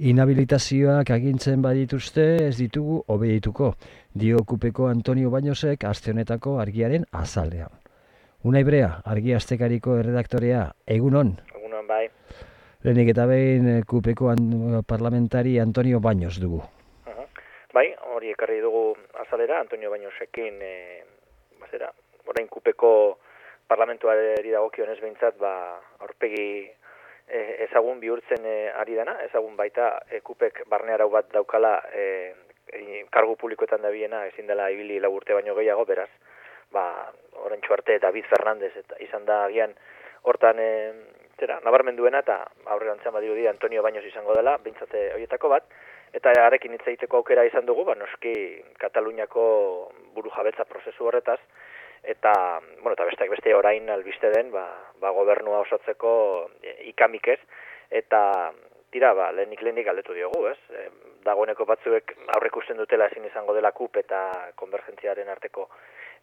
Inhabilitazioak agintzen badituzte ez ditugu obedituko, dio kupeko Antonio Bañosek aste honetako argiaren azalean. Una ibrea, argi astekariko erredaktorea, egunon? Egunon, bai. Lehenik eta behin kupeko parlamentari Antonio Baños dugu. Bai, hori ekarri dugu azalera, Antonio Bañosekin, e, bazera, orain kupeko parlamentuari dagokionez behintzat, ba, aurpegi e, ezagun bihurtzen e, ari dana, ezagun baita e, kupek barne arau bat daukala e, e, kargu publikoetan da biena, ezin dela ibili urte baino gehiago, beraz, ba, orain txuarte David Fernandez eta izan da agian hortan e, zera, nabarmenduena eta aurrerantzen badiru di Antonio Baños izango dela, bintzate horietako bat, eta arekin hitz egiteko aukera izan dugu, ba, noski Kataluniako buru jabetza prozesu horretaz, eta, bueno, eta besteak beste orain albiste den, ba, ba gobernua osatzeko e, ikamik ez, eta tira, ba, lehenik lehenik galdetu diogu, ez? E, dagoeneko batzuek aurrekusten dutela ezin izango dela kup eta konvergentziaren arteko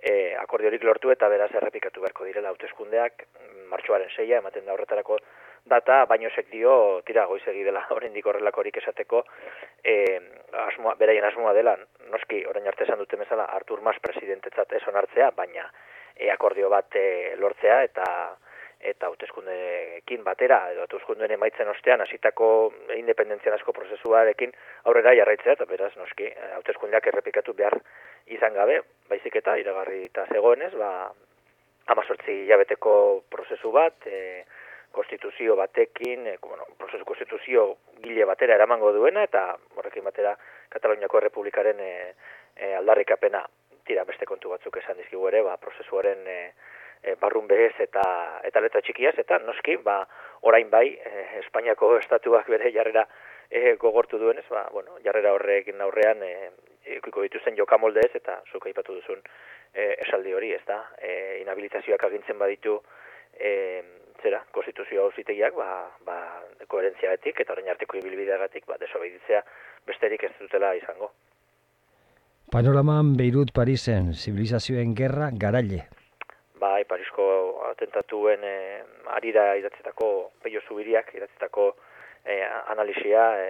e, akordiorik lortu eta beraz errepikatu beharko direla hauteskundeak martxoaren seia ematen da horretarako data, baino sek dio, tira, goizegi dela horrendik horrelakorik esateko, e, asmoa, beraien asmoa dela, noski, orain arte esan dute bezala, Artur Mas presidentetzat ez onartzea, baina e, akordio bat e, lortzea eta eta hauteskundeekin batera edo hauteskundeen emaitzen ostean hasitako independentzian asko prozesuarekin aurrera jarraitzea eta beraz noski hauteskundeak errepikatu behar izan gabe baizik eta iragarri eta zegoenez ba 18 hilabeteko prozesu bat e, konstituzio batekin, e, bueno, prozesu konstituzio gile batera eramango duena, eta horrekin batera Kataloniako Republikaren e, e, aldarrikapena tira beste kontu batzuk esan dizkigu ere, ba, prozesuaren e, e, barrun behez eta, eta letra txikiaz, eta noski, ba, orain bai, e, Espainiako estatuak bere jarrera e, gogortu duenez, ba, bueno, jarrera horrekin aurrean e, ikuiko dituzten jokamoldez, eta zuka ipatu duzun e, esaldi hori, ez da, e, inhabilitazioak agintzen baditu, e, zera, konstituzio hauzitegiak, ba, ba, koherentziagatik eta orain arteko ibilbideagatik, ba, desobeditzea besterik ez dutela izango. Panoraman Beirut Parisen, zibilizazioen gerra garaile. Bai, Parisko atentatuen e, arira idatzetako peio zubiriak, idatzetako e, analisia e,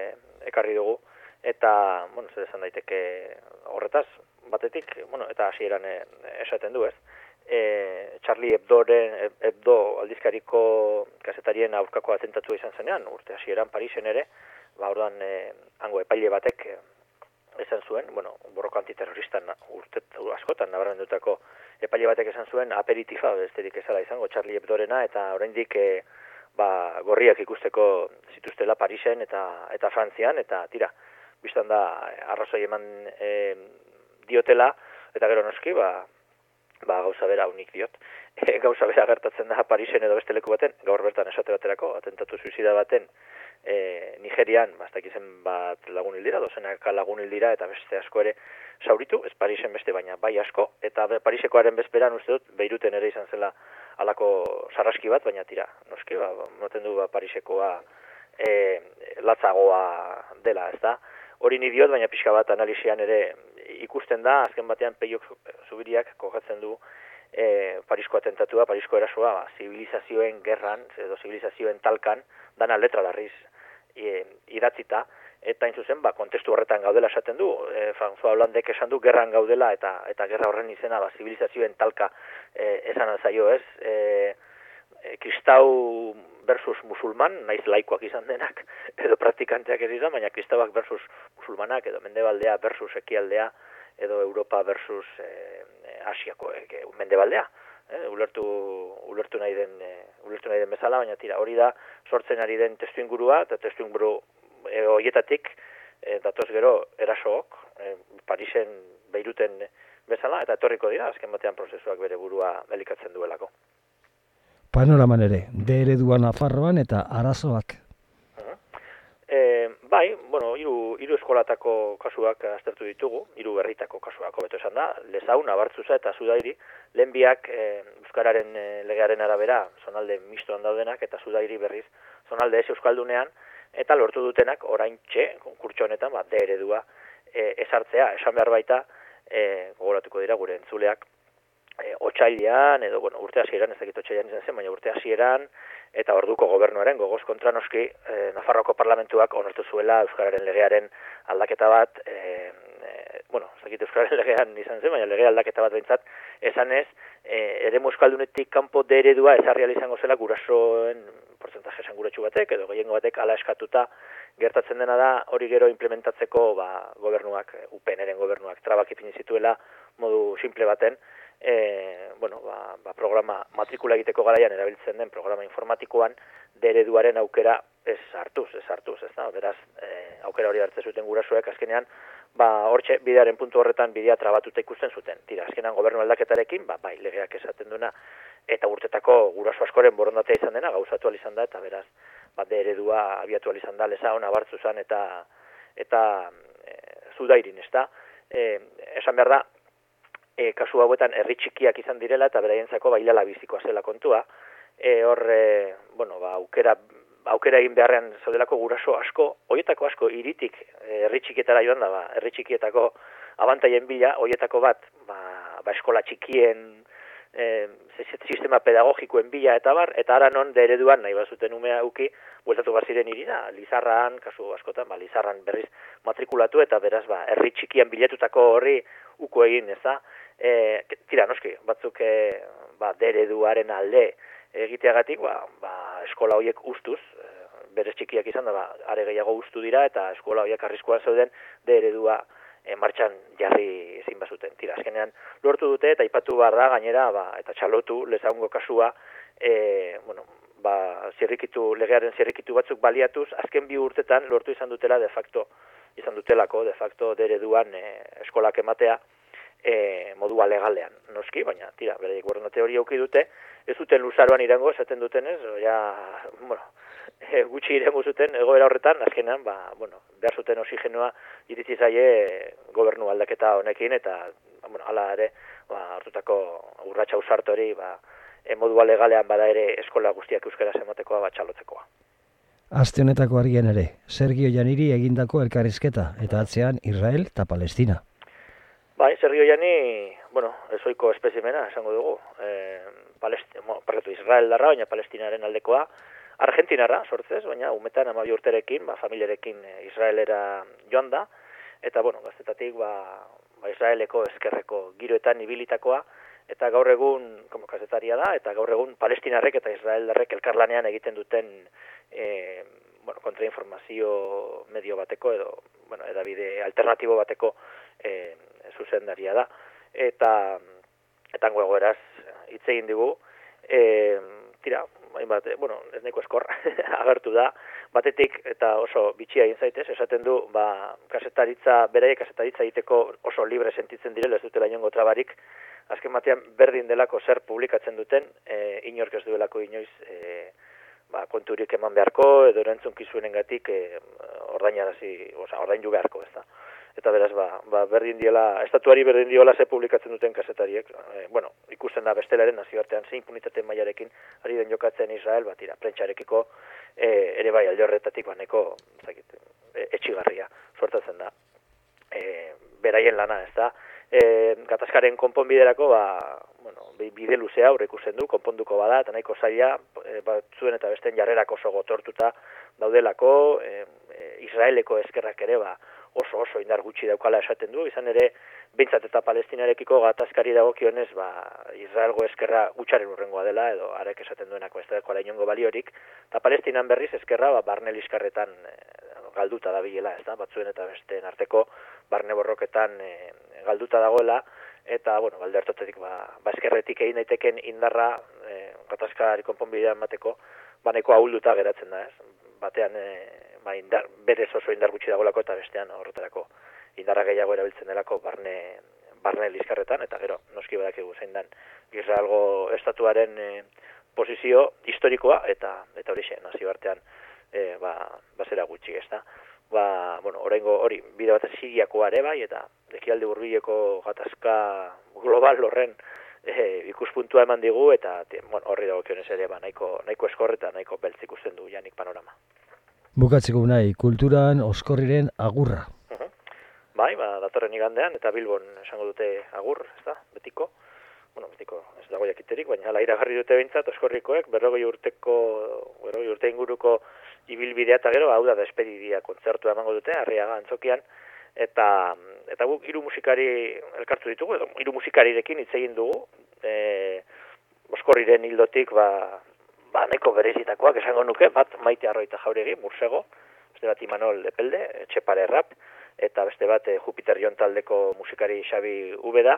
ekarri dugu, eta, bueno, zer esan daiteke horretaz, batetik, bueno, eta hasieran e, esaten du ez, e, Charlie Hebdoren, Hebdo aldizkariko kasetarien aurkako atentatu izan zenean, urte hasieran Parisen ere, ba ordan e, hango epaile batek e, esan zuen, bueno, borroko antiterroristan urte askotan nabarmendutako epaile batek esan zuen aperitifa besterik ezala izango Charlie Hebdorena eta oraindik e, ba, gorriak ikusteko zituztela Parisen eta eta Frantzian eta tira, biztan da arrazoi eman e, diotela eta gero noski ba ba, gauza bera unik diot. E, gauza bera gertatzen da Parisen edo beste leku baten, gaur bertan esate baterako, atentatu suizida baten, e, Nigerian, bastak izen bat lagun hildira, dozenak lagun hildira, eta beste asko ere sauritu, ez Parisen beste baina bai asko, eta Parisekoaren bezperan uste dut, beiruten ere izan zela alako sarraski bat, baina tira, noski, ba, noten du ba, Parisekoa e, latzagoa dela, ez da? Hori nidiot, baina pixka bat analizian ere ikusten da, azken batean peiok zubiriak kogatzen du e, Parisko atentatua, Parisko erasoa, ba, zibilizazioen gerran, edo zibilizazioen talkan, dana letra darriz e, idatzita, eta hain zuzen, ba, kontestu horretan gaudela esaten du, e, François Hollandek esan du, gerran gaudela, eta eta gerra horren izena, ba, zibilizazioen talka e, esan alzaio ez, e, e, kristau versus musulman, naiz laikoak izan denak, edo praktikanteak ez izan, baina kristauak versus musulmanak, edo mendebaldea versus ekialdea, edo Europa versus e, Asiako e, mendebaldea. E, ulertu, ulertu, nahi den, e, ulertu nahi den bezala, baina tira, hori da sortzen ari den testu ingurua, eta testu inguru e, horietatik, e, datoz gero erasook, e, Parisen, Beiruten bezala, eta etorriko dira, azken batean prozesuak bere burua delikatzen duelako panoraman ere, de ereduan afarroan eta arazoak. E, bai, bueno, hiru hiru eskolatako kasuak aztertu ditugu, hiru berritako kasuak hobeto esan da, Lezau, Nabartzuza eta Zudairi, lehenbiak e, euskararen e, legearen arabera, zonalde mistoan daudenak eta Zudairi berriz, zonalde ez euskaldunean eta lortu dutenak oraintxe konkurtso honetan, ba, de eredua e, esartzea, esan behar baita, e, gogoratuko dira gure entzuleak, e, otxailean, edo, bueno, urte hasieran, ez dakit otxailean izan zen, baina urte hasieran, eta orduko gobernuaren gogoz kontra noski, e, Nafarroko parlamentuak onartu zuela Euskararen legearen aldaketa bat, e, e, bueno, ez Euskararen legean izan zen, baina lege aldaketa bat behintzat, esan ez, e, ere muskaldunetik kanpo de eredua ezarri izango zela gurasoen porcentaje esanguratsu batek, edo gehiengo batek ala eskatuta gertatzen dena da hori gero implementatzeko ba, gobernuak, UPNren gobernuak, trabak ipini zituela modu simple baten, e, bueno, ba, ba, programa matrikula egiteko garaian erabiltzen den programa informatikoan dereduaren aukera ez hartuz, ez hartuz, ez da, beraz, e, aukera hori hartzen zuten gurasoek, azkenean, ba, hortxe, bidearen puntu horretan bidea trabatuta ikusten zuten. Tira, azkenean gobernu aldaketarekin, ba, bai, legeak esaten duna, eta urtetako guraso askoren borondatea izan dena, gauzatu izan da, eta beraz, ba, eredua abiatu izan da, leza hona bartzu zan, eta, eta e, zudairin, ez da. E, esan behar da, e, kasu hauetan herri txikiak izan direla eta beraientzako bailala bizikoa zela kontua. E, hor, e, bueno, ba, aukera, aukera egin beharrean zaudelako guraso asko, hoietako asko iritik e, herri txikietara joan da, ba, herri txikietako abantaien bila, hoietako bat, ba, ba eskola txikien e, sistema pedagogikoen bila eta bar, eta ara non de ereduan nahi bazuten umea uki, bueltatu baziren irina, Lizarran, kasu askotan, ba, Lizarran berriz matrikulatu, eta beraz, ba, herri txikian biletutako horri uko egin, ez da, e, tira noski, batzuk e, ba, dereduaren alde egiteagatik, ba, ba, eskola horiek ustuz, e, bere txikiak izan da, ba, are gehiago ustu dira, eta eskola horiek arriskuan zeuden deredua e, martxan jarri ezin bazuten. Tira, azkenean lortu dute, eta ipatu behar gainera, ba, eta txalotu, lezaungo kasua, e, bueno, ba, zirrikitu, legearen zirrikitu batzuk baliatuz, azken bi urtetan lortu izan dutela de facto, izan dutelako, de facto, dereduan e, eskolak ematea, e, modua legalean, noski, baina, tira, bere guarda teoria auki dute, ez duten luzaroan irango, esaten duten ez, ja, bueno, e, gutxi irengo zuten, egoera horretan, azkenan, ba, bueno, behar zuten oxigenoa iritsi zaie gobernu aldaketa honekin, eta, bueno, ala ere, ba, hartutako urratxa usartori, ba, e, modua legalean bada ere eskola guztiak euskara zemotekoa bat txalotzekoa. Aste honetako argian ere, Sergio Janiri egindako elkarrizketa, eta atzean Israel eta Palestina. Bai, Sergio Jani, bueno, ezoiko espezimena, esango dugu. E, Palesti, mo, parretu Israel darra, baina Palestinaren aldekoa. Argentinara, sortzez, baina umetan amabi urterekin, ba, familiarekin eh, Israelera joan da. Eta, bueno, gaztetatik, ba, ba Israeleko eskerreko giroetan ibilitakoa. Eta gaur egun, como kazetaria da, eta gaur egun Palestinarrek eta Israeldarrek elkarlanean egiten duten e, bueno, kontrainformazio medio bateko, edo, bueno, edabide alternatibo bateko e, zuzendaria da. Eta etango egoeraz hitz egin digu e, tira hainbat bueno ez neko eskor agertu da. Batetik eta oso bitxia egin zaitez esaten du ba kasetaritza beraiek kasetaritza egiteko oso libre sentitzen direla ez dutela inongo trabarik. Azken batean berdin delako zer publikatzen duten e, inork ez duelako inoiz e, ba, konturik eman beharko edo erantzun kizuenengatik e, ordainarazi, osea ordaindu beharko, ez da eta beraz ba, ba berdin diela estatuari berdin diola ze publikatzen duten kasetariek e, bueno ikusten da bestelaren nazioartean zein punitate mailarekin ari den jokatzen Israel batira prentsarekiko e, ere bai alde horretatik baneko zakit e, etxigarria sortatzen da. E, beraien lana ez da e, gatazkaren konponbiderako ba bueno bide luzea aurre ikusten du konponduko bada eta nahiko zaila e, batzuen eta besten jarrerako oso gotortuta daudelako e, Israeleko eskerrak ere ba oso oso indar gutxi daukala esaten du, izan ere, bintzat eta palestinarekiko gatazkari dagokionez, ba, Israelgo eskerra gutxaren urrengoa dela, edo arek esaten duenako ez da inongo baliorik, eta palestinan berriz eskerra, ba, barne liskarretan e, galduta da bilela, ez da, batzuen eta besteen arteko barne borroketan e, galduta dagoela, eta, bueno, balde hartotetik, ba, ba eskerretik egin daiteken indarra e, gatazkari konponbidean bateko, baneko ahulduta geratzen da, ez? Batean, e, ba, indar, berez oso indar gutxi dagolako eta bestean horretarako indarra gehiago erabiltzen delako barne, barne lizkarretan, eta gero, noski badakigu zein dan, Israelgo estatuaren e, posizio historikoa, eta eta hori xe, nazio artean, e, ba, bazera gutxi, ez da. Ba, bueno, orengo hori, bide bat siriakoa ere bai, eta ekialde burbileko gatazka global horren e, ikuspuntua eman digu, eta bueno, horri dago kionez ere, ba, nahiko, nahiko eskorreta, nahiko beltzik usten du janik panorama. Bukatzeko nahi, kulturan oskorriren agurra. Bai, ba, datorren igandean, eta Bilbon esango dute agur, ez da, betiko. bueno, betiko, ez dago jakiterik, baina ala iragarri dute behintzat, oskorrikoek, berrogei urteko, berrogei urte inguruko ibilbidea eta gero, hau da despedidia kontzertu emango dute, arriaga antzokian, eta eta guk hiru musikari elkartu ditugu, edo hiru musikarirekin hitz egin dugu, e, oskorriren hildotik, ba, ba, neko berezitakoak esango nuke, bat maite arroita jauregi, mursego, beste bat Imanol Lepelde, Txepare Rap, eta beste bat eh, Jupiter Jon taldeko musikari Xabi Ubeda,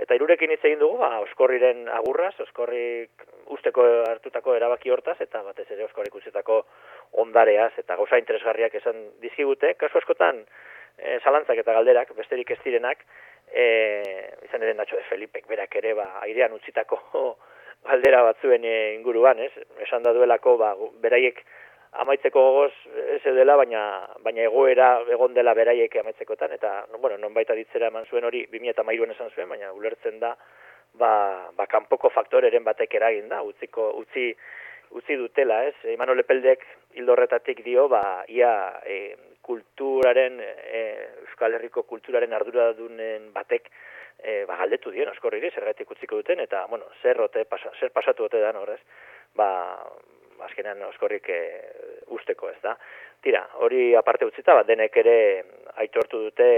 eta irurekin hitz egin dugu, ba, oskorriren agurraz, oskorrik usteko hartutako erabaki hortaz, eta batez ere oskorrik uzetako ondareaz, eta gauza interesgarriak esan dizkigute, kasu askotan, e, zalantzak eta galderak, besterik ez direnak, e, izan ere Nacho de Felipek berak ere, ba, airean utzitako galdera batzuen inguruan, ez? Esan da duelako, ba, beraiek amaitzeko gogoz ez dela, baina, baina egoera egon dela beraiek amaitzekotan, eta, no, bueno, non baita ditzera eman zuen hori, 2008an esan zuen, baina ulertzen da, ba, ba kanpoko faktoreren batek eragin da, utziko, utzi, utzi dutela, ez? Imanol Epeldek hildorretatik dio, ba, ia e, kulturaren, e, Euskal Herriko kulturaren arduradunen batek, e, ba, galdetu dien, oskorri zergatik utziko duten, eta, bueno, zer, ote, pasa, zer pasatu dute da, horrez, ba, azkenean oskorrik e, usteko, ez da. Tira, hori aparte utzita, bat denek ere aitortu dute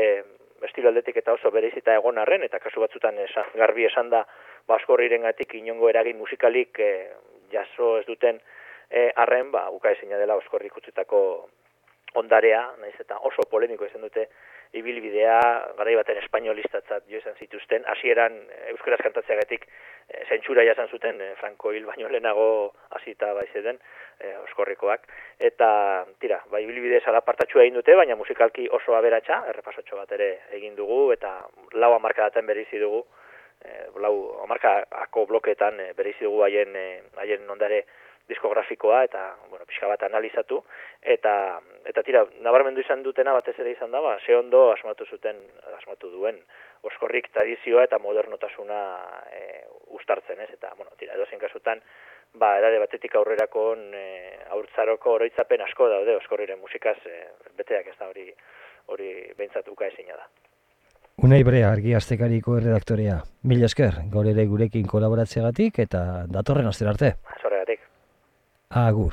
estilo aldetik eta oso bereizita egon arren, eta kasu batzutan esan, garbi esan da, ba, oskorriren gatik inongo eragin musikalik e, jaso ez duten e, arren, ba, uka dela oskorrik utzitako ondarea, naiz eta oso polemiko izan dute ibilbidea, garai baten espainolistatzat jo izan zituzten, hasieran euskaraz kantatzeagatik e, zentsura jasan zuten e, Franco hil baino lehenago hasita bai den e, oskorrikoak eta tira, bai ibilbide sala partatxua egin dute, baina musikalki oso aberatsa, errepasotxo bat ere egin dugu eta lau hamarka daten berizi dugu, e, lau hamarkako bloketan e, berizi dugu haien haien ondare diskografikoa eta bueno, pixka bat analizatu eta eta tira nabarmendu izan dutena batez ere izan da ba ze ondo asmatu zuten asmatu duen oskorrik tradizioa eta modernotasuna e, ustartzen ez eta bueno tira edo kasutan ba edade batetik aurrerako e, aurtzaroko oroitzapen asko daude oskorriren musikaz e, beteak ez da hori hori beintzat uka ezina da Unai Brea, argi aztekariko erredaktorea. Mil esker, gaur ere gurekin kolaboratzeagatik eta datorren aster arte. Agur.